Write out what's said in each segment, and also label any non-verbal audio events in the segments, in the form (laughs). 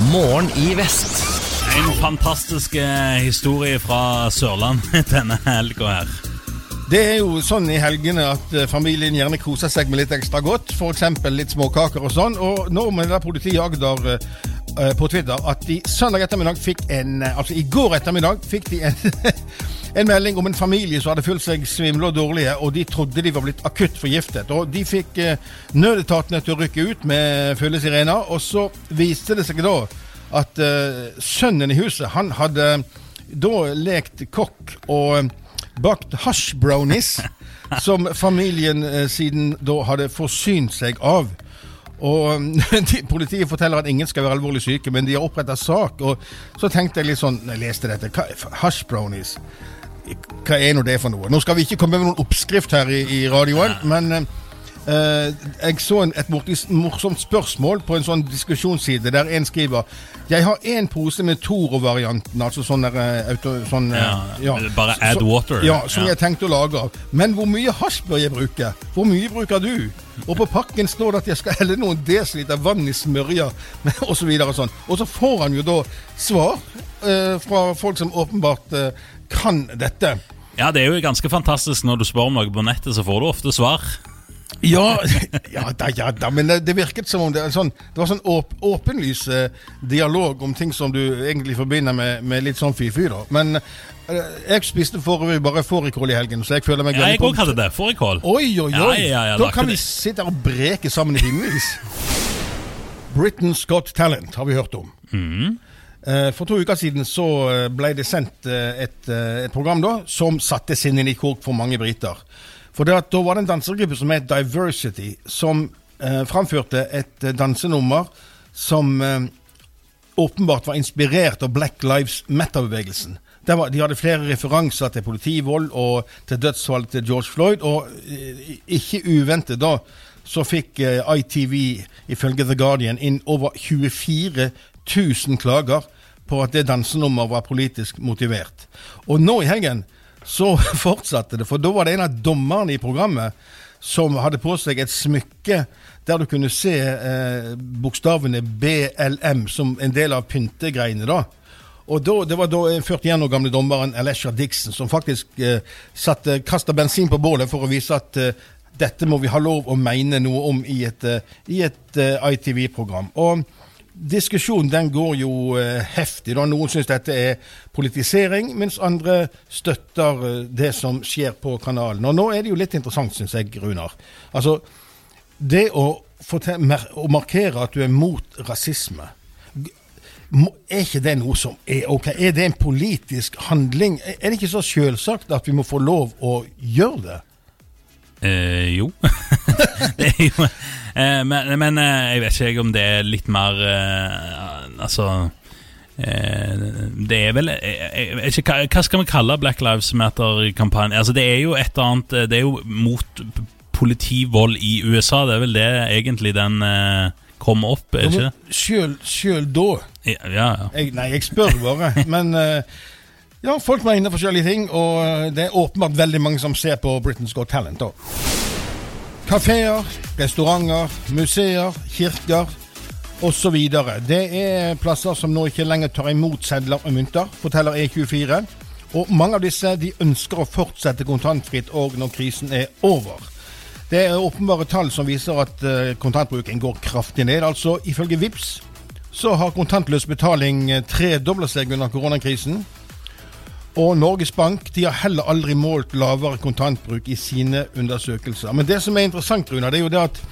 Morgen i vest. En fantastisk eh, historie fra Sørlandet (laughs) denne helga her. Det er jo sånn i helgene at eh, familien gjerne koser seg med litt ekstra godt. F.eks. litt småkaker og sånn. Og nå med det der politiet i Agder eh, på Twitter at de søndag ettermiddag fikk en eh, Altså i går ettermiddag fikk de en, (laughs) en melding om en familie som hadde følt seg svimle og dårlige, og de trodde de var blitt akutt forgiftet. Og de fikk eh, nødetatene til å rykke ut med fulle sirener, og så viste det seg da at eh, sønnen i huset, han hadde da lekt kokk og eh, bakt hasjbrownies, (laughs) som familien eh, siden da hadde forsynt seg av. Og (laughs) de, Politiet forteller at ingen skal være alvorlig syke, men de har oppretta sak. Og så tenkte jeg litt sånn når jeg leste dette hva, Hash brownies, hva er nå det for noe? Nå skal vi ikke komme med noen oppskrift her i, i radioen, men eh, jeg så en, et morsomt spørsmål på en sånn diskusjonsside der en skriver Jeg har én pose med Toro-varianten, altså sånn der, eh, auto, sånn, eh, Ja, bare add water. Ja, som Ja. jeg tenkte å lage av. Men hvor mye hasj bør jeg bruke? Hvor mye bruker du? Og på pakken står det at jeg skal helle noen desiliter vann i smørja, osv. (laughs) Og, sånn. og så får han jo da svar uh, fra folk som åpenbart uh, kan dette. Ja, det er jo ganske fantastisk når du spør om noe på nettet, så får du ofte svar. Ja, (laughs) ja da, ja da, men det, det virket som om det, sånn, det var sånn åp, åpenlys eh, dialog om ting som du egentlig forbinder med, med litt sånn fy-fy, da. Men eh, jeg spiste forrige bare fårikål i helgen, så jeg føler meg Ja, jeg òg hadde det. Fårikål. Oi, oi, oi! Ja, ja, ja, da kan vi sitte her og breke sammen i timevis. Britain's Got Talent har vi hørt om. Mm. Eh, For to uker siden så eh, ble det sendt eh, et, et program da, som satte sinnene i kok for mange briter. For da var det en dansegruppe som het Diversity, som eh, framførte et eh, dansenummer som eh, åpenbart var inspirert av Black Lives Matter-bevegelsen. De hadde flere referanser til politivold og til dødsfallet til George Floyd, og eh, ikke uventet da så fikk eh, ITV ifølge The Guardian inn over 24 000 klager på at det dansenummeret var politisk motivert. Og nå i helgen så (laughs) fortsatte det, for da var det en av dommerne i programmet som hadde på seg et smykke der du kunne se eh, bokstavene BLM som en del av pyntegreiene. da. Og da, Det var da en 41 år gamle dommeren Alessia Dixon som faktisk eh, kasta bensin på bålet for å vise at eh, dette må vi ha lov å mene noe om i et, eh, i et eh, ITV-program. Og Diskusjonen den går jo eh, heftig. da. Noen syns dette er politisering, mens andre støtter eh, det som skjer på kanalen. Og Nå er det jo litt interessant, syns jeg, Runar. Altså, det å, å markere at du er mot rasisme er ikke det noe som er ok? Er det en politisk handling? Er det ikke så selvsagt at vi må få lov å gjøre det? Eh, jo. (laughs) det er jo eh, Men, men eh, jeg vet ikke om det er litt mer eh, Altså Det er vel ikke, hva, skal vi kalle Black Lives Matter-kampanjen? Altså, det er jo et eller annet Det er jo mot politivold i USA. Det er vel det egentlig den kom kommer opp, er ikke det? Sjøl, sjøl da Ja, ja. ja. jeg, Nei, jeg spør bare. (laughs) Men ja, folk mener forskjellige ting, og det er åpenbart veldig mange som ser på Britain's Got Talent. da. Kafeer, restauranter, museer, kirker osv. Det er plasser som nå ikke lenger tar imot sedler og mynter, forteller E24. Og mange av disse de ønsker å fortsette kontantfritt òg når krisen er over. Det er åpenbare tall som viser at eh, kontantbruken går kraftig ned. Altså ifølge VIPS så har kontantløs betaling tredobla tredoblet seg under koronakrisen. Og Norges Bank de har heller aldri målt lavere kontantbruk i sine undersøkelser. Men det som er interessant, Runa, det er jo det at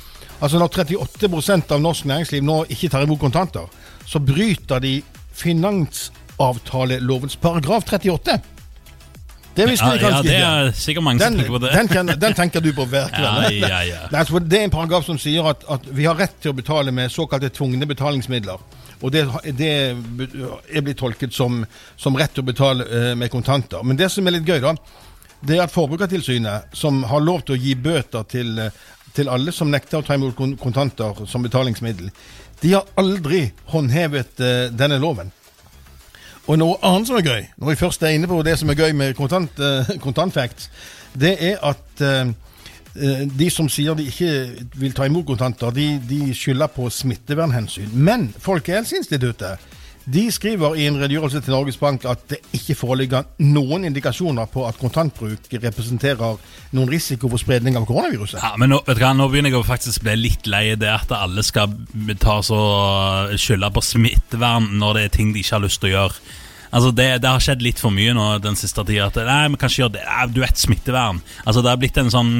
altså når 38% av norsk næringsliv nå ikke tar imot kontanter, så bryter de finansavtalelovens paragraf 38. Det visste vi kanskje ikke. ja, det er sikkert mange som tenker på det. den, kjenner, den tenker du på virkelig. (laughs) Ja, ja, ja. Altså, det er en paragraf som sier at, at vi har rett til å betale med såkalte tvungne betalingsmidler. Og det, det er blitt tolket som, som rett til å betale eh, med kontanter. Men det som er litt gøy, da, det er at Forbrukertilsynet, som har lov til å gi bøter til, eh, til alle som nekter å ta imot kontanter som betalingsmiddel, de har aldri håndhevet eh, denne loven. Og noe annet som er gøy, når vi først er inne på det som er gøy med kontant, eh, kontantfacts, det er at eh, eh, de som sier de ikke vil ta imot kontanter, de, de skylder på smittevernhensyn. Men Folkehelseinstituttet de skriver i en redegjørelse til Norges Bank at det ikke foreligger noen indikasjoner på at kontantbruk representerer noen risiko for spredning av koronaviruset. Ja, men nå, vet du hva, nå begynner jeg å faktisk bli litt lei det at alle skal ta så skylde på smittevern når det er ting de ikke har lyst til å gjøre. Altså det, det har skjedd litt for mye nå den siste tida. At nei, vi kan ikke gjøre det. Nei, du vet, smittevern. Altså Det har blitt en sånn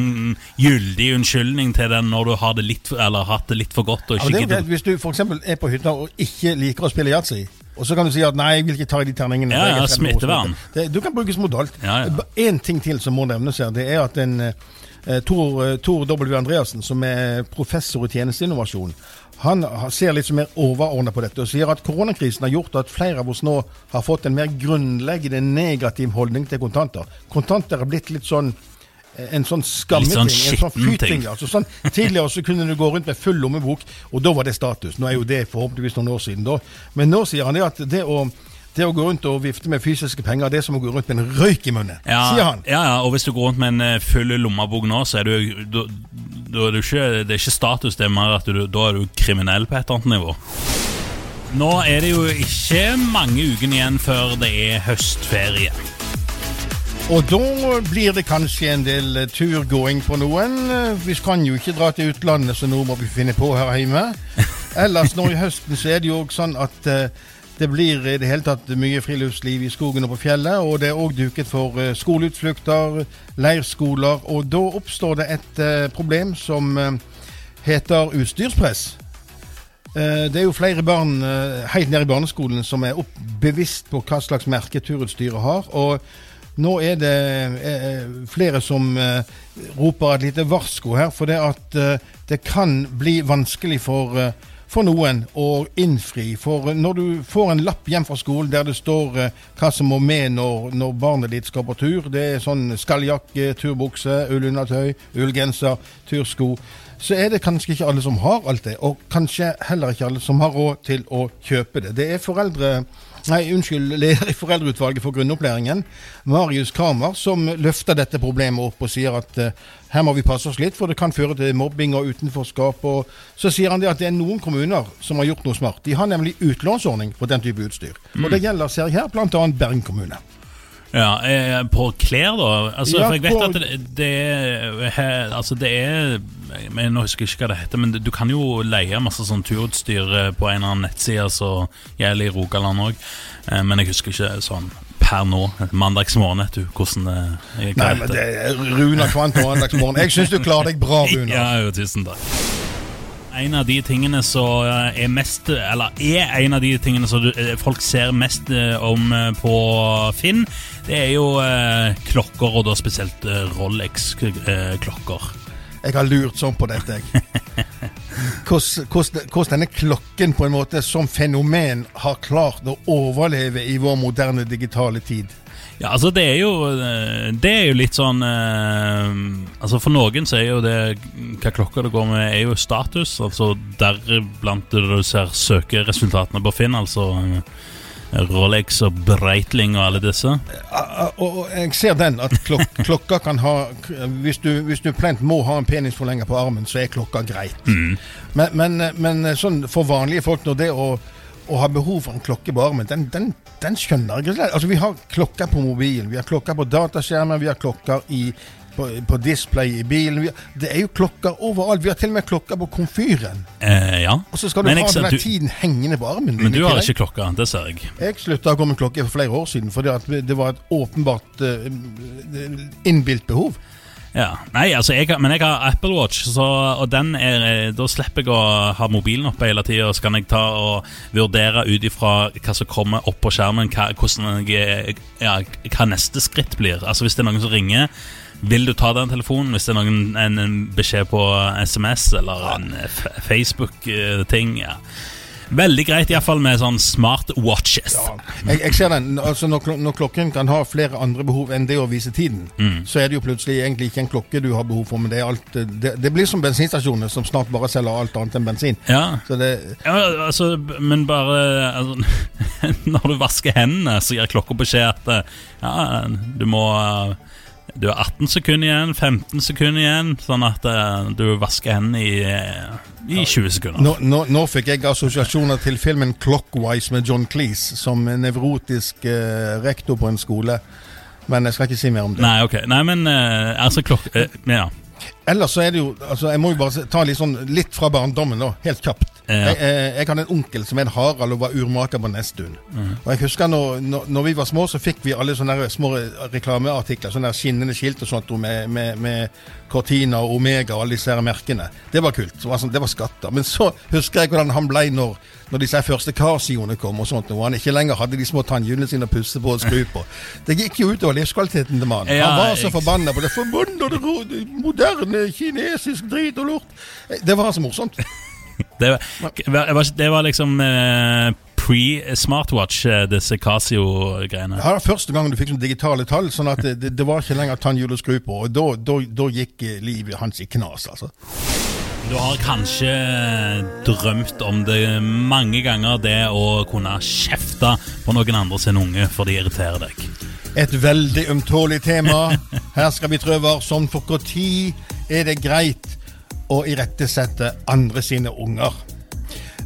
gyldig unnskyldning til den når du har det litt, eller hatt det litt for godt. Ja, det hvis du f.eks. er på hytta og ikke liker å spille yatzy. Og så kan du si at 'nei, jeg vil ikke ta i de terningene'. Ja, ja, smittevern. Du kan brukes mot alt. Ja, ja. En ting til som må nevnes her, det er at en eh, Tor, eh, Tor W. Andreassen, som er professor i tjenesteinnovasjon, han ser litt mer overordna på dette og sier at koronakrisen har gjort at flere av oss nå har fått en mer grunnleggende negativ holdning til kontanter. Kontanter er blitt litt sånn eh, en sånn skammeting, Litt sånn en sånn fyting. Altså, sånn, tidligere så kunne du gå rundt med full lommebok, og da var det status. Nå er jo det forhåpentligvis noen år siden. da. Men nå sier han det at det å, det å gå rundt og vifte med fysiske penger, det er som å gå rundt med en røyk i munnen, Ja, sier han. Ja, ja, og hvis du går rundt med en eh, full lommebok nå, så er du, du, du, er du ikke, det er ikke status, det er mer at du, da er du kriminell på et eller annet nivå. Nå er det jo ikke mange ukene igjen før det er høstferie. Og da blir det kanskje en del turgåing på noen. Vi kan jo ikke dra til utlandet, så nå må vi finne på her hjemme. (laughs) Ellers nå i høsten så er det jo også sånn at eh, det blir i det hele tatt mye friluftsliv i skogen og på fjellet. Og det er òg duket for eh, skoleutflukter, leirskoler. Og da oppstår det et eh, problem som eh, heter utstyrspress. Det er jo flere barn helt nede i barneskolen som er bevisst på hva slags merke turutstyret har. Og nå er det flere som roper et lite varsko her, for det at det kan bli vanskelig for, for noen å innfri. For når du får en lapp hjem fra skolen der det står eh, hva som må med når, når barnet ditt skal på tur, det er sånn skalljakke, turbukse, ullundertøy, ullgenser, tursko, så er det kanskje ikke alle som har alt det, og kanskje heller ikke alle som har råd til å kjøpe det. Det er foreldre Nei, unnskyld, (laughs) leder i Foreldreutvalget for grunnopplæringen, Marius Kramer, som løfter dette problemet opp og sier at uh, her må vi passe oss litt, for det kan føre til mobbing og utenforskap. Og så sier han det at det er noen kommuner som har gjort noe smart. De har nemlig utlånsordning på den type utstyr. Og det gjelder, ser jeg her, bl.a. Bergen kommune. Ja, eh, På klær, da? Altså, Ja, for jeg vet på- at det, det er he- Altså, det er men Nå husker jeg ikke hva det heter, men du kan jo leie masse sånn turutstyr eh, på en eller annen nettside som gjelder i Rogaland òg. Men jeg husker ikke sånn per nå. Mandagsmorgen, vet du, hvordan det er. Nei, men det er Runa Kvant på Andagsmorgen. Jeg syns du klarer deg bra, (laughs) Runa. Ja, jo, tusen takk. En av de tingene som eh, er mest Eller er en av de tingene som eh, folk ser mest eh, om på Finn, det er jo klokker, og da spesielt Rolex-klokker. Jeg har lurt sånn på dette, jeg. (laughs) Hvordan denne klokken på en måte som fenomen har klart å overleve i vår moderne digitale tid. Ja, altså det er jo eh, Det er jo litt sånn eh, Altså For noen så er jo det hva klokka det går med, er jo status. Altså Deriblant det du ser søkeresultatene på Finn. Altså eh, Rolex og Breitling og alle disse. Ah, ah, Og jeg ser den, at klok (laughs) klokka kan ha Hvis du, hvis du plent må ha en penisforlenger på armen, så er klokka greit. Men, men, men sånn for vanlige folk, når det å, å ha behov for en klokke på armen, den, den, den skjønner jeg ikke. Altså, vi har klokker på mobilen, vi har klokker på dataskjermen, vi har klokker i, på, på display i bilen. Har, det er jo klokker overalt. Vi har til og med klokker på komfyren. Eh, ja. Og så skal du Men ha jeg ser- den du- tiden hengende på armen. din Men du har ikke klokke, det ser jeg. Jeg slutta å gå med klokke for flere år siden fordi det var et åpenbart uh, innbilt behov. Ja, nei, altså jeg, Men jeg har Apple Watch, så, og den er, eh, da slipper jeg å ha mobilen oppe hele tida. Så kan jeg ta og vurdere ut ifra hva som kommer opp på skjermen, hva, hvordan jeg, ja, hva neste skritt blir. Altså Hvis det er noen som ringer, vil du ta den telefonen? Hvis det er noen, en, en beskjed på SMS eller en Facebook-ting. Ja. Veldig greit iallfall med sånn smart watches. Ja, jeg, jeg ser den. altså når, når klokken kan ha flere andre behov enn det å vise tiden, så er det jo plutselig egentlig ikke en klokke du har behov for, men det er alt eh, Det, det blir som bensinstasjoner som snart bare selger alt annet enn bensin. Ja. Så det Ja, altså, men bare altså, (laughs) Når du vasker hendene, så gir klokka beskjed at eh, ja, du må Du har 18 sekunder igjen, 15 sekunder igjen, sånn at uh, du vasker hendene i, eh, i 20 sekunder. Nå, nå, nå fikk jeg assosiasjoner til filmen 'Clockwise' med John Cleese som nevrotisk uh, rektor på en skole. Men jeg skal ikke si mer om det. Nei, ok. Nei, men uh, altså klokk... eh, ja. Ellers så er det jo altså Jeg må jo bare ta litt sånn litt fra barndommen, da. Helt kjapt. Ja. Jeg, eh, jeg hadde en onkel som het Harald og var urmaker på Nesttun. Mm. Og jeg husker når, når, når vi var små, så fikk vi alle sånne små reklameartikler. Sånne skinnende skilt og sånt med, med, med Cortina og Omega og alle disse her merkene. Det var kult. Det var, sånn, det var skatter. Men så husker jeg hvordan han ble når, når disse første Casioene kom, og sånt, og han ikke lenger hadde de små tannhjulene sine å pusse på og skru på. Det gikk jo utover livskvaliteten til mannen. Ja, han var så forbanna på det forbundede, moderne kinesisk drit og lort. Det var så morsomt. Det, var, det var- det var liksom eh, pre-smartwatch, eh, disse Casio-greiene. Ja, første gang du fikk sånn digitale tall, sånn at det, det var ikke lenger tannhjul å skru på. Og da, da, da gikk eh, livet hans i knas, altså. Du har kanskje drømt om det mange ganger, det å kunne kjefte på noen andre sin unge for de irriterer deg. Et veldig ømtålig tema. Her skal vi prøve som for når er det greit å irettesette andre sine unger?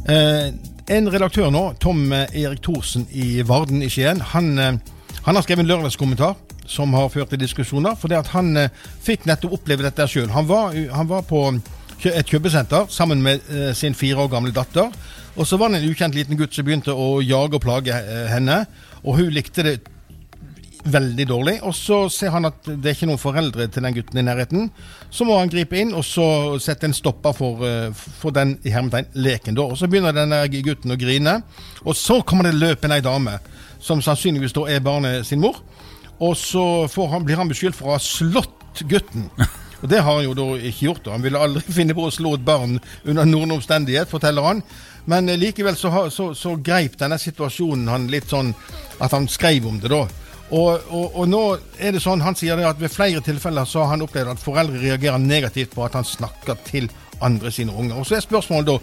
Eh, en redaktør nå, Tom eh, Erik Thorsen i Varden i Skien, han, eh, han har skrevet en lørdagskommentar som har ført til diskusjoner. For det at han eh, fikk nettopp oppleve dette sjøl. Han, han var på et kjøpesenter sammen med sin fire år gamle datter. Og så var det en ukjent liten gutt som begynte å jage og plage henne. Og hun likte det veldig dårlig. Og så ser han at det er ikke noen foreldre til den gutten i nærheten. Så må han gripe inn og så sette en stopper for, eh, for den i hermetegn leken. da. Og Så begynner denne gutten å grine, og så kommer det løpende ei dame, som sannsynligvis da er barnet sin mor. Og så han, blir han beskyldt for å ha slått gutten. Og det har han jo da ikke gjort. da. Han ville aldri (laughs) finne på å slå et barn under noen omstendighet, forteller han. Men eh, likevel så, så, så greip denne situasjonen han litt sånn at han skrev om det, da. Og, og, og nå er det sånn, Han sier det at ved flere tilfeller så har han opplevd at foreldre reagerer negativt på at han snakker til andre sine unger. Og Så er spørsmålet da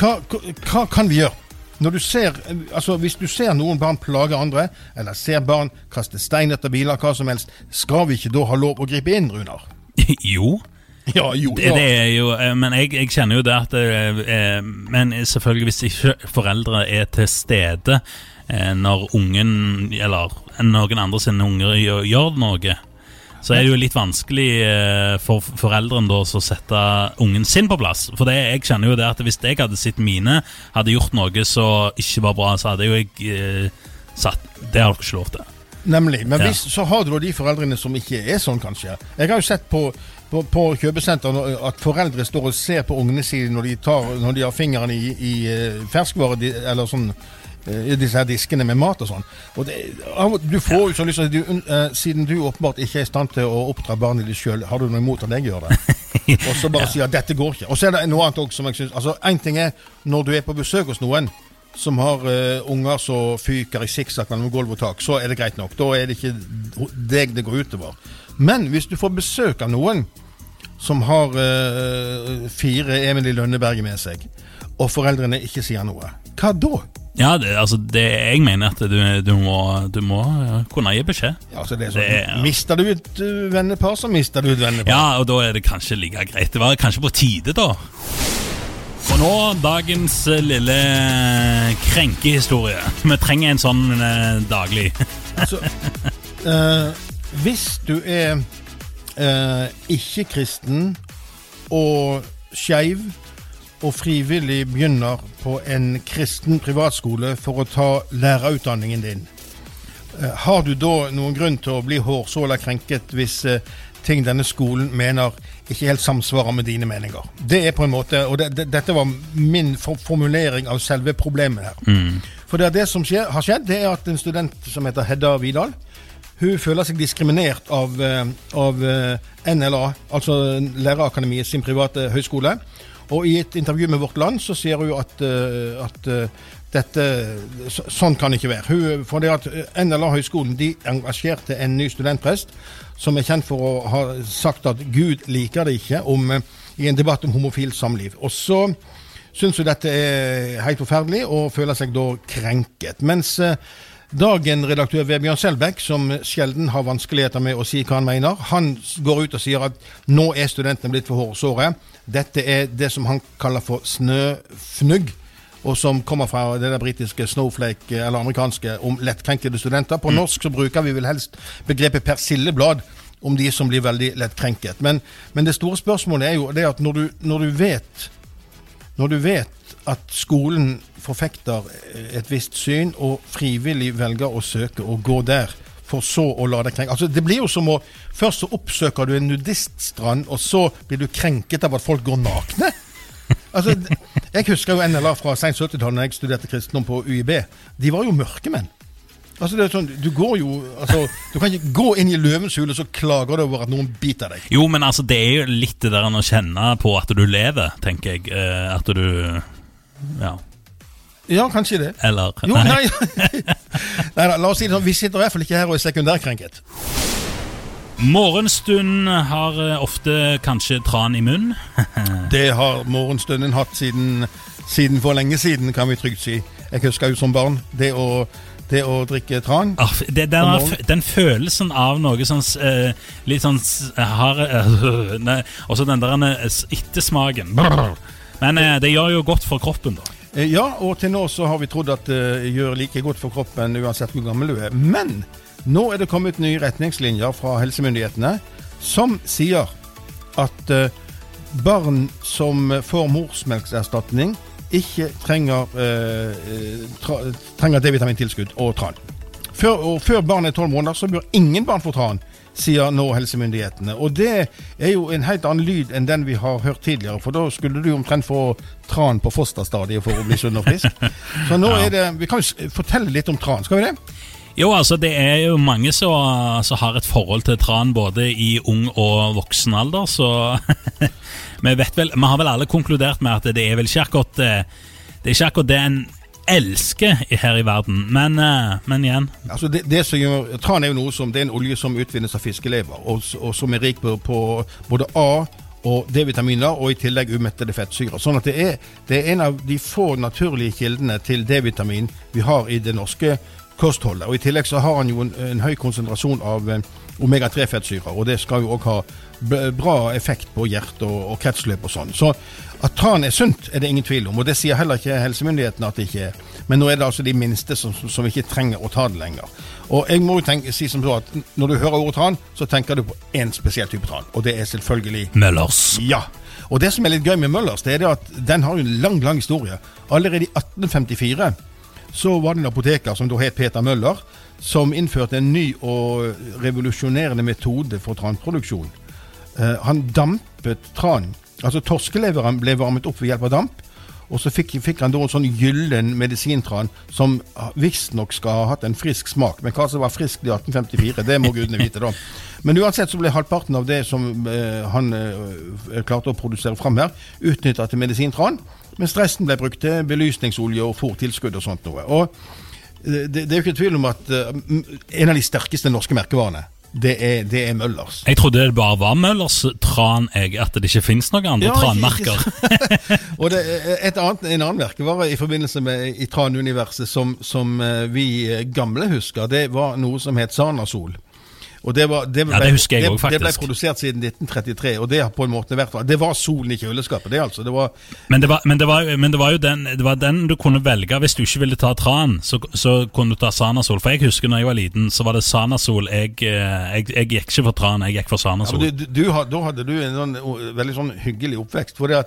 hva, hva, kan vi gjøre? Når du ser, altså Hvis du ser noen barn plage andre, eller ser barn kaste stein etter biler, hva som helst, skal vi ikke da ha lov å gripe inn, Runar? (laughs) jo. Ja, jo. Det, det er jo, eh, men jeg, jeg kjenner jo det at det eh, Men selvfølgelig, hvis ikke foreldre er til stede eh, når ungen, eller noen andre sine unger gjør, noe, så er det jo litt vanskelig eh, for foreldrene da å sette ungen sin på plass. For det, jeg kjenner jo det at hvis jeg hadde sett mine hadde gjort noe som ikke var bra, så hadde jo jeg eh, satt Det har dere ikke lov til. Nemlig. Men Ja. hvis, så har du de foreldrene som ikke er sånn, kanskje. Jeg har jo sett på, på, på kjøpesenter at foreldre står og ser på ungene sine når de, tar, når de har fingeren i, i eh, ferskvare, eller sånn eh, i disse her diskene med mat og sånn. Og det, du får jo så lyst til du, eh, Siden du åpenbart ikke er i stand til å oppdra barnet ditt sjøl, har du noe imot at jeg gjør det? (laughs) og så bare sier at dette går ikke. Og så er det noe annet òg som jeg syns Altså, én ting er når du er på besøk hos noen som har uh, unger som fyker i sikksakk mellom gulv og tak, så er det greit nok. Da er det ikke deg det går utover. Men hvis du får besøk av noen som har uh, fire Emil i Lønneberget med seg, og foreldrene ikke sier noe, hva da? Ja, det, altså, det, jeg mener at du, du må, du må kunne gi beskjed. Ja, altså det er sånn, Det ja. Mister du et eh, vennepar, så mister du et vennepar. Ja, og da er det kanskje like greit. Det var kanskje på tide, da. Og nå dagens eh, lille krenkehistorie. Vi trenger en sånn eh, daglig. (laughs) Altså, eh, hvis du er eh, ikke-kristen og skeiv og frivillig begynner på en kristen privatskole for å ta lærerutdanningen din, eh, har du da noen grunn til å bli hårsåla krenket hvis eh, ting denne skolen mener ikke helt samsvarer med dine meninger? Det er på en måte, og det, det, Dette var min formulering av selve problemet her. For det, er det som skjer, har skjedd, det er at en student som heter Hedda Vidal, hun føler seg diskriminert av, eh, av NLA, altså Lærerakademiet sin private høyskole. Og i et intervju med Vårt Land så sier hun at, eh, at eh, dette så, Sånn kan det ikke være. Hun, for det at eh, NLA Høgskolen de engasjerte en ny studentprest som er kjent for å ha sagt at Gud liker det ikke, om, i en debatt om homofilt samliv. Og så syns hun dette er helt forferdelig, og føler seg da krenket. Mens Dagen redaktør Vebjørn Selbekk, som sjelden har vanskeligheter med å si hva han mener, han går ut og sier at nå er studentene blitt for hårsåre. Dette er det som han kaller for snøfnugg, og som kommer fra det der britiske snowflake, eller amerikanske, om lettkrenkede studenter. På norsk så bruker vi vel helst begrepet persilleblad om de som blir veldig lettkrenket. Men, men det store spørsmålet er jo det at når du, når du vet når du vet at skolen forfekter et visst syn, og frivillig velger å søke og gå der, for så å la deg krenke. Altså, det blir jo som å Først så oppsøker du en nudiststrand, og så blir du krenket av at folk går nakne. Altså, Jeg husker jo NLA fra seint 70-tallet, da jeg studerte kristendom på UiB. De var jo mørkemenn. Altså, det er sånn, du går jo, altså, du kan ikke gå inn i løvens hule så klager du over at noen biter deg. Jo, men altså, det er jo litt det der å kjenne på at du lever, tenker jeg. Eh, at du Ja. Ja, kanskje det. Eller Jo, nei, (laughs) nei da, la oss si det sånn, vi sitter i hvert fall ikke her og er sekundærkrenket. Morgenstund har eh, ofte kanskje tran i munn. (laughs) Det har morgenstunden hatt siden, siden for lenge siden, kan vi trygt si. Jeg husker jo som barn det å, det å drikke tran. Ah, det, den, f- den følelsen av noe sånn uh, Litt sånn hard uh, (laughs) Og så den der eh, ettersmaken. Men uh, det gjør jo godt for kroppen, da. Eh, Ja, og til nå så har vi trodd at det gjør like godt for kroppen uansett hvor gammel du er. Men nå er det kommet nye retningslinjer fra helsemyndighetene som sier at eh, barn som får morsmelkserstatning, ikke trenger, eh, eh, trenger D-vitamintilskudd og tran. Før, og før barnet er tolv måneder, så bør ingen barn få tran, sier nå helsemyndighetene. Og det er jo en helt annen lyd enn den vi har hørt tidligere, for da skulle du omtrent få tran på fosterstadiet for å bli sunn og frisk. (laughs) Så nå er det Vi kan jo fortelle litt om tran, skal vi det? Jo, altså det er jo mange som som har et forhold til tran både i ung og voksen alder, så (laughs) vi vet vel Vi har vel alle konkludert med at det er vel ikke akkurat eh, Det er ikke akkurat det en elsker her i verden, men, eh, men igjen Altså det, det som gjør, Tran er jo noe som, det er en olje som utvinnes av fiskelever, og, og som er rik på, på både A og D-vitaminer, og i tillegg umettede fettsyrer. Sånn at det er, det er en av de få naturlige kildene til D-vitamin vi har i det norske kostholdet. Og I tillegg så har han jo en, en høy konsentrasjon av eh, omega-3-fettsyrer, og det skal jo òg ha bra effekt på hjerte og, og kretsløp og sånn. Så at tran er sunt, er det ingen tvil om, og det sier heller ikke helsemyndighetene at det ikke er. Men nå er det altså de minste som, som ikke trenger å ta det lenger. Og jeg må jo tenke, si som så at Når du hører ordet tran, så tenker du på én spesiell type tran, og det er selvfølgelig Møllers. ja. Og det som er litt gøy med Møllers, det er det at den har jo en lang, lang historie. Allerede i 1854 så var det en apoteker som da het Peter Møller, som innførte en ny og revolusjonerende metode for tranproduksjon. Eh, han dampet tran. Altså torskeleveren ble varmet opp ved hjelp av damp. Og så fikk, fikk han da en sånn gyllen medisintran som visstnok skal ha hatt en frisk smak. Men hva som var friskt i 1854, det må gudene vite, da. Men uansett så ble halvparten av det som eh, han eh, klarte å produsere fram her, utnytta til medisintran. Mens resten ble brukt til belysningsolje og fòrtilskudd og sånt noe. Og eh, det, det er jo ikke tvil om at eh, en av de sterkeste norske merkevarene, det er, det er Møllers. Jeg trodde det bare var Møllers tran, jeg, at det ikke finnes noen andre Ja, tranmerker. (laughs) Og det et annet, en annen merkevare i forbindelse med i Tran-universet som, som eh, vi gamle husker, det var noe som het Sanasol. Og det, var, det, Ja, det husker jeg òg, faktisk. det ble produsert siden 1933, og det har på en måte vært Det var solen i kjøleskapet, det altså. Det var, Men det, var, men, det var, men det var jo den, det var den du kunne velge hvis du ikke ville ta tran. Så, så kunne du ta Sanasol. For jeg husker når jeg var liten, så var det Sanasol. Jeg, eh, jeg, jeg gikk ikke for tran, jeg gikk for ja, Sanasol. du, du, du, da hadde du en sånn, veldig sånn hyggelig oppvekst. For i,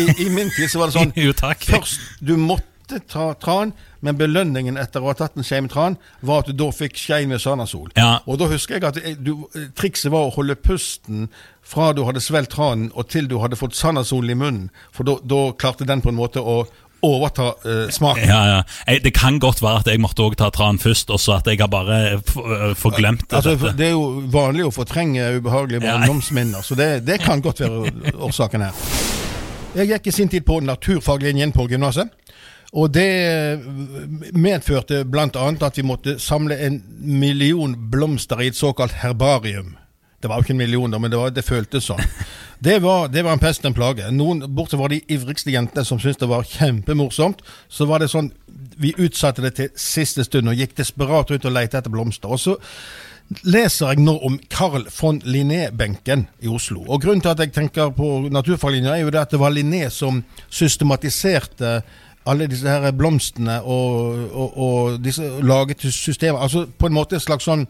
i, i min tid så var det (laughs) sånn jo. Først, du måtte ta tran, men belønningen etter å ha tatt en skje med tran, var at du da fikk skje med Sanasol. Ja. Og da husker jeg at du, trikset var å holde pusten fra du hadde svelget tranen og til du hadde fått Sanasol i munnen, for da, klarte den på en måte å overta uh, smaken. Ja, ja. Jeg, det kan godt være at jeg måtte også ta tran først, og så at jeg har bare forglemt Altså, dette. det er jo vanlig å fortrenge ubehagelige Ja. så det, det kan godt være (laughs) årsaken her. Jeg gikk i sin tid på naturfaglinjen på gymnaset. Og det medførte bl.a. at vi måtte samle en million blomster i et såkalt herbarium. Det var jo ikke en million, men det, var, det føltes sånn. Det var, det var en pest, en plage. Noen, Bortsett fra de ivrigste jentene som syntes det var kjempemorsomt, så var det sånn Vi utsatte det til siste stund og gikk desperat ut og lette etter blomster. Og så leser jeg nå om Carl von Linné-benken i Oslo. Og Grunnen til at jeg tenker på naturfaglinja, er jo det at det var Linné som systematiserte alle disse her blomstene og, og, og disse laget systemer. Altså på en måte et slags sånn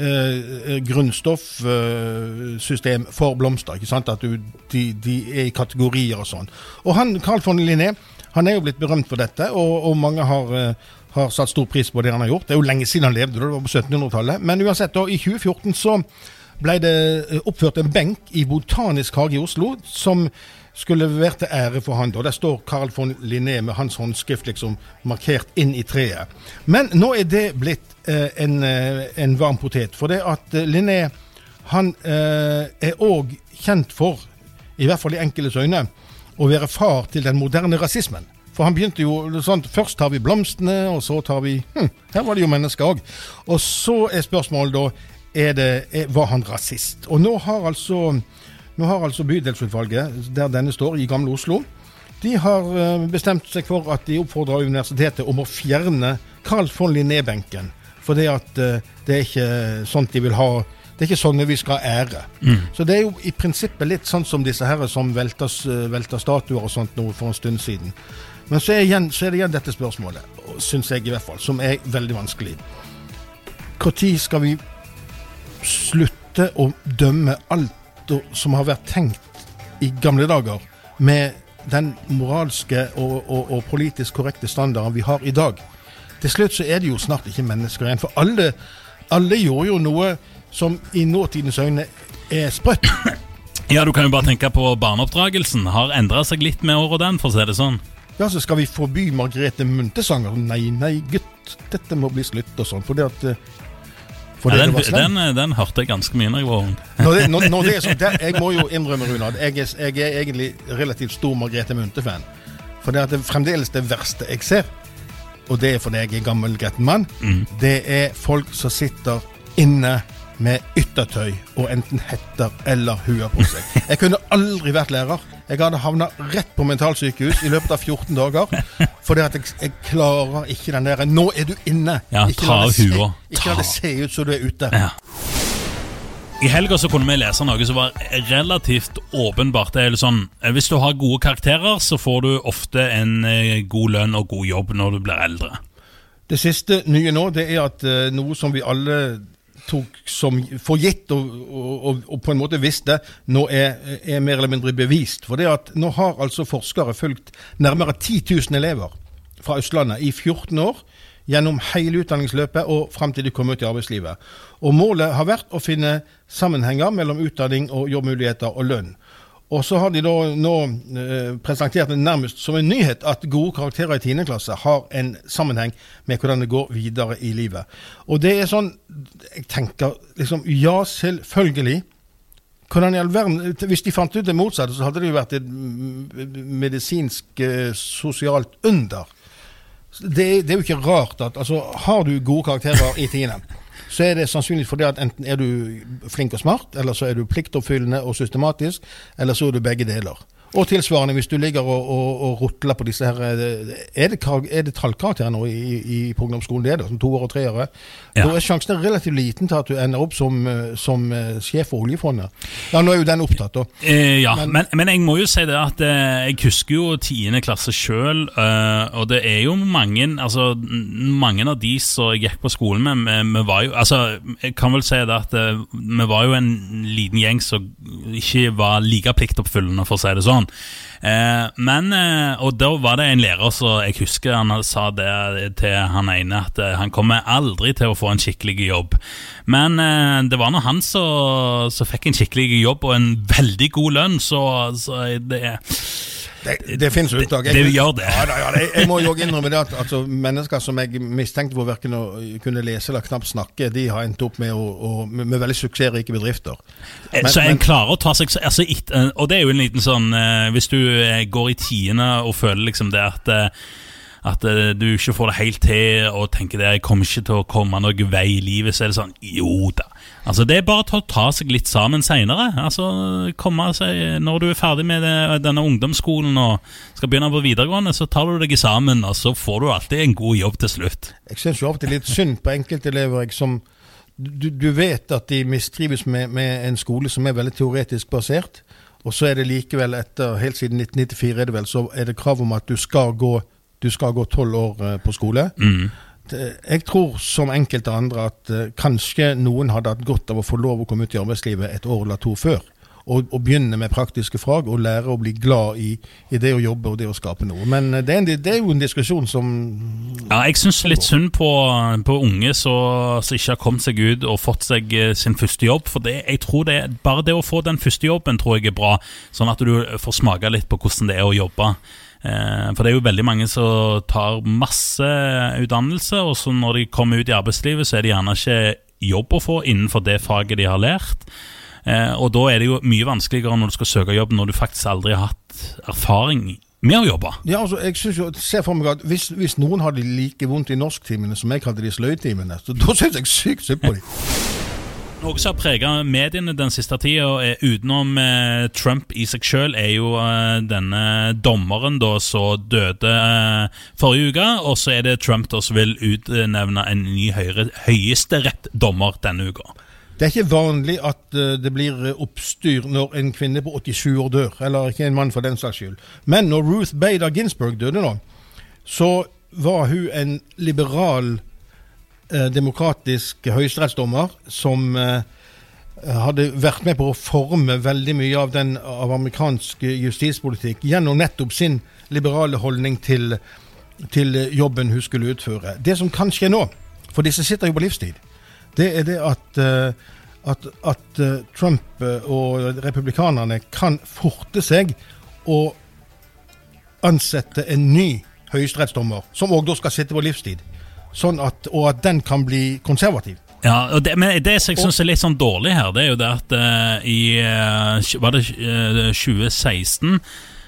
eh, grunnstoffsystem eh, for blomster. ikke sant? At du, de, de, er i kategorier og sånn. Og han, Carl von Linné han er jo blitt berømt for dette, og, og mange har, eh, har, satt stor pris på det han har gjort. Det er jo lenge siden han levde, det var på 1700-tallet. Men uansett, da, i 2014 så ble det eh, oppført en benk i Botanisk hage i Oslo som skulle være til ære for han. Og Der står Carl von Linné med hans håndskrift liksom markert inn i treet. Men nå er det blitt eh, en, eh, en, varm potet. For det at eh, Linné han eh, er òg kjent for, i hvert fall i enkeltes øyne, å være far til den moderne rasismen. For han begynte jo sånn Først tar vi blomstene, og så tar vi hm, Her var det jo mennesker òg. Og så er spørsmålet da er det, er, Var han rasist? Og nå har altså nå har altså Bydelsutvalget, der denne står, i Gamle Oslo, de har eh, bestemt seg for at de oppfordrer universitetet om å fjerne Carl von Linné-benken. For det, eh, det er ikke sånt de vil ha det er ikke sånne vi skal ære. Mm. Så det er jo i prinsippet litt sånn som disse her som velter, velter statuer og sånt nå for en stund siden. Men så er, igjen, så er det igjen dette spørsmålet, syns jeg i hvert fall, som er veldig vanskelig. Når skal vi slutte å dømme alt som har vært tenkt i gamle dager, med den moralske og, og, og politisk korrekte standarden vi har i dag? Til slutt så er det jo snart ikke mennesker igjen. For alle, alle gjorde jo noe som i nåtidens øyne er sprøtt. (clears throat) Ja, du kan jo bare tenke på barneoppdragelsen. Har endra seg litt med året den, for å si det sånn. Ja, så skal vi forby Margrethe Muntesanger. Nei, nei, gutt, dette må bli slutt og sånn. For det at eh, ja, den, den, eh, den, hørte jeg ganske mye når jeg var ung. Når det, når, når det er sånn, (laughs) der, jeg må jo innrømme, Runad, jeg, jeg, er egentlig relativt stor Margrethe Munthe-fan. For det er det fremdeles det verste jeg ser, og det er fordi jeg er gammel gretten mann, mm. det er folk som sitter inne med yttertøy og enten hetter eller hue på seg. Jeg kunne aldri vært lærer. Jeg hadde havna rett på mentalsykehus i løpet av 14 dager. Fordi at jeg, jeg klarer ikke den der 'nå er du inne'. Ja, ikke ta av hua. Ikke la det se ut som du er ute. Ja. I helga så kunne vi lese noe som var relativt åpenbart. Det er sånn, Hvis du har gode karakterer, så får du ofte en eh, god lønn og god jobb når du blir eldre. Det siste nye nå det er at uh, noe som vi alle tok som for gitt og, og, og, på en måte visste, nå er, er, mer eller mindre bevist. For det at nå har altså forskere fulgt nærmere 10 000 elever fra Østlandet i 14 år. Gjennom hele utdanningsløpet og fram til de kom ut i arbeidslivet. Og Målet har vært å finne sammenhenger mellom utdanning og jobbmuligheter og lønn. Og så har de da nå eh, presentert det nærmest som en nyhet at gode karakterer i 10. klasse har en sammenheng med hvordan det går videre i livet. Og det er sånn Jeg tenker liksom Ja, selvfølgelig. Verden Hvis de fant ut det motsatte, så hadde det jo vært et medisinsk, eh, sosialt under. Det, det, er jo ikke rart at altså, Har du gode karakterer i 10 så er det sannsynligvis fordi at enten er du flink og smart, eller så er du pliktoppfyllende og systematisk, eller så er du begge deler. Og tilsvarende, hvis du ligger og, og, og rotler på disse her Er det, er det tallkarakterer nå i, i, på ungdomsskolen? Det da, som toere og treere. Ja. Da er sjansen relativt liten til at du ender opp som, som uh, sjef for oljefondet. Ja, Nå er jo den opptatt, da. Eh, ja, men, men, men, jeg må jo si det at eh, jeg husker jo tiende klasse sjøl, og det er jo mange altså mange av de som jeg gikk på skolen med, vi, var jo altså Jeg kan vel si det at vi var jo en liten gjeng som ikke var like pliktoppfyllende, for å si det sånn sånn. Eh, men, eh, Og da var det en lærer som jeg husker han sa det til han ene, at eh, han kommer aldri til å få en skikkelig jobb. Men eh, det var nå han som fikk en skikkelig jobb og en veldig god lønn, så, så det det, det finnes unntak. Jeg, det, gjør det. Ja, ja, jeg, jeg, må jo innrømme det at altså, mennesker som jeg mistenkte for verken å kunne lese eller knapt snakke, de har endt opp med, å, å, med veldig suksessrike bedrifter. Eh, men, så en klarer å ta seg altså, eh, Og det er jo en liten sånn eh, Hvis du går i tiende og føler liksom det at at du ikke får det helt til og tenker det, jeg kommer ikke til å komme noen vei i livet, så er det sånn Jo da, Altså, Det er bare å ta seg litt sammen seinere. Altså, komme seg, når du er ferdig med det, denne ungdomsskolen og skal begynne på videregående, så tar du deg sammen, og så får du alltid en god jobb til slutt. Jeg syns av og til litt synd på enkeltelever jeg, som du, du, vet at de mistrives med, med, en skole som er veldig teoretisk basert, og så er det likevel etter, helt siden 1994 er det vel, så er det krav om at du skal gå du skal gå tolv år eh, på skole. Mm. Jeg tror som enkelte andre at uh, kanskje noen hadde hatt godt av å få lov å komme ut i arbeidslivet et år eller to før. Og, og begynne med praktiske fag og lære å bli glad i, i, det å jobbe og det å skape noe. Men uh, det er, en, det er jo en diskusjon som Ja, jeg syns litt synd på, på unge som ikke har kommet seg ut og fått seg sin første jobb. For det, jeg tror det, bare det å få den første jobben tror jeg er bra, sånn at du får smake litt på hvordan det er å jobbe. Eh, for det er jo veldig mange som tar masse utdannelse, og så når de kommer ut i arbeidslivet, så er det gjerne ikke jobb å få innenfor det faget de har lært. Eh, og da er det jo mye vanskeligere når du skal søke jobb når du faktisk aldri har hatt erfaring med å jobbe. Ja, altså, jeg synes jo, ser for meg at Hvis, hvis noen hadde like vondt i norsktimene som jeg hadde i sløydtimene, så da syns jeg sykt synd på dem. Noe som har preget mediene den siste tida, utenom eh, Trump i seg sjøl, er jo eh, denne dommeren da som døde eh, forrige uke. Og så er det Trump da som vil utnevne en ny høyesterettdommer denne uka. Det er ikke vanlig at uh, det blir oppstyr når en kvinne på 87 år dør, eller ikke en mann for den saks skyld. Men når Ruth Bader Ginsburg døde nå, så var hun en liberal eh, demokratisk høyesterettsdommer som eh, hadde vært med på å forme veldig mye av den av amerikansk justispolitikk gjennom nettopp sin liberale holdning til, til jobben hun skulle utføre. Det som kan skje nå, for disse sitter jo på livstid, det er det at, eh, at, at eh, Trump og republikanerne kan forte seg å ansette en ny høyesterettsdommer, som òg da skal sitte på livstid sånn at, og at den kan bli konservativ. Ja, det, men det jeg syns er litt sånn dårlig her, det er jo det at uh, i uh, Var det uh, 2016?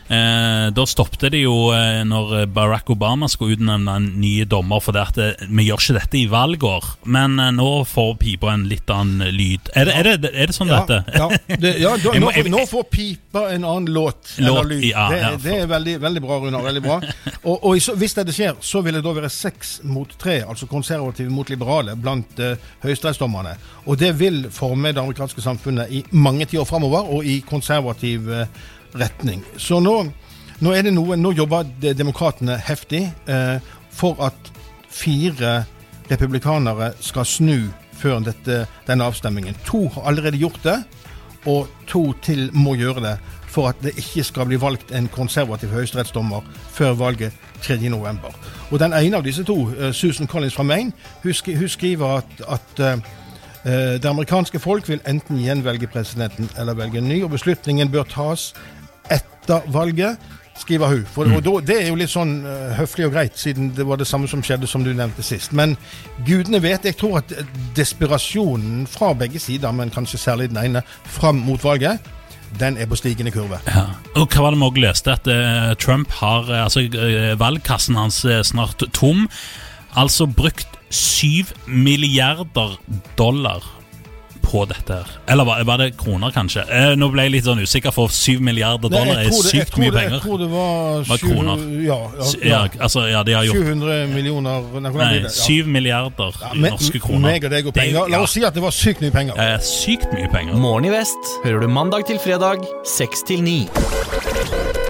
Eh, da stoppet det jo eh, når Barack Obama skulle utnevne en ny dommer, for det at det, eh, vi gjør ikke dette i valgår. Men eh, nå får pipa en litt annen lyd. Er det, er det, er det sånn ja, dette Ja, det, ja (laughs) da, nå, får, nå, får pipa en annen låt, låt eller lyd. Ja, det, det, er veldig, veldig bra, Runar. Veldig bra. (laughs) Og, og, hvis dette skjer, så vil det da være seks mot tre, altså konservative mot liberale, blant uh, høyesterettsdommerne. Og det vil forme det amerikanske samfunnet i mange tiår framover, og i konservativ uh, retning. Så nå, nå er det noe, nå jobber demokratene heftig eh, for at fire republikanere skal snu før dette, denne avstemmingen. To har allerede gjort det, og to til må gjøre det for at det ikke skal bli valgt en konservativ høyesterettsdommer før valget 3.11. Og den ene av disse to, uh, Susan Collins fra Maine, hun, sk hun skriver at, at uh, det amerikanske folk vil enten gjenvelge presidenten eller velge en ny, og beslutningen bør tas etter valget, skriver hun. For, mm. da, Det er jo litt sånn uh, høflig og greit, siden det var det samme som skjedde som du nevnte sist. Men gudene vet. Jeg tror at desperasjonen fra begge sider, men kanskje særlig den ene, fram mot valget, den er på stigende kurve. Ja. Og hva var det vi òg leste? At uh, Trump har uh, altså valgkassen hans er snart tom. Altså brukt syv milliarder dollar på dette her? Eller var, var det kroner, kanskje? Eh, nå ble jeg litt sånn usikker, for 7 milliarder dollar er sykt mye penger. Jeg tror det var, var kroner. Ja, ja, ja, altså, ja, de har gjort 700 millioner Nei, nei 7 milliarder ja, i norske kroner. Meg og deg og penger. La oss si at det var sykt mye penger. Eh, sykt mye penger. Morgen i vest hører du mandag til fredag 6 til 9.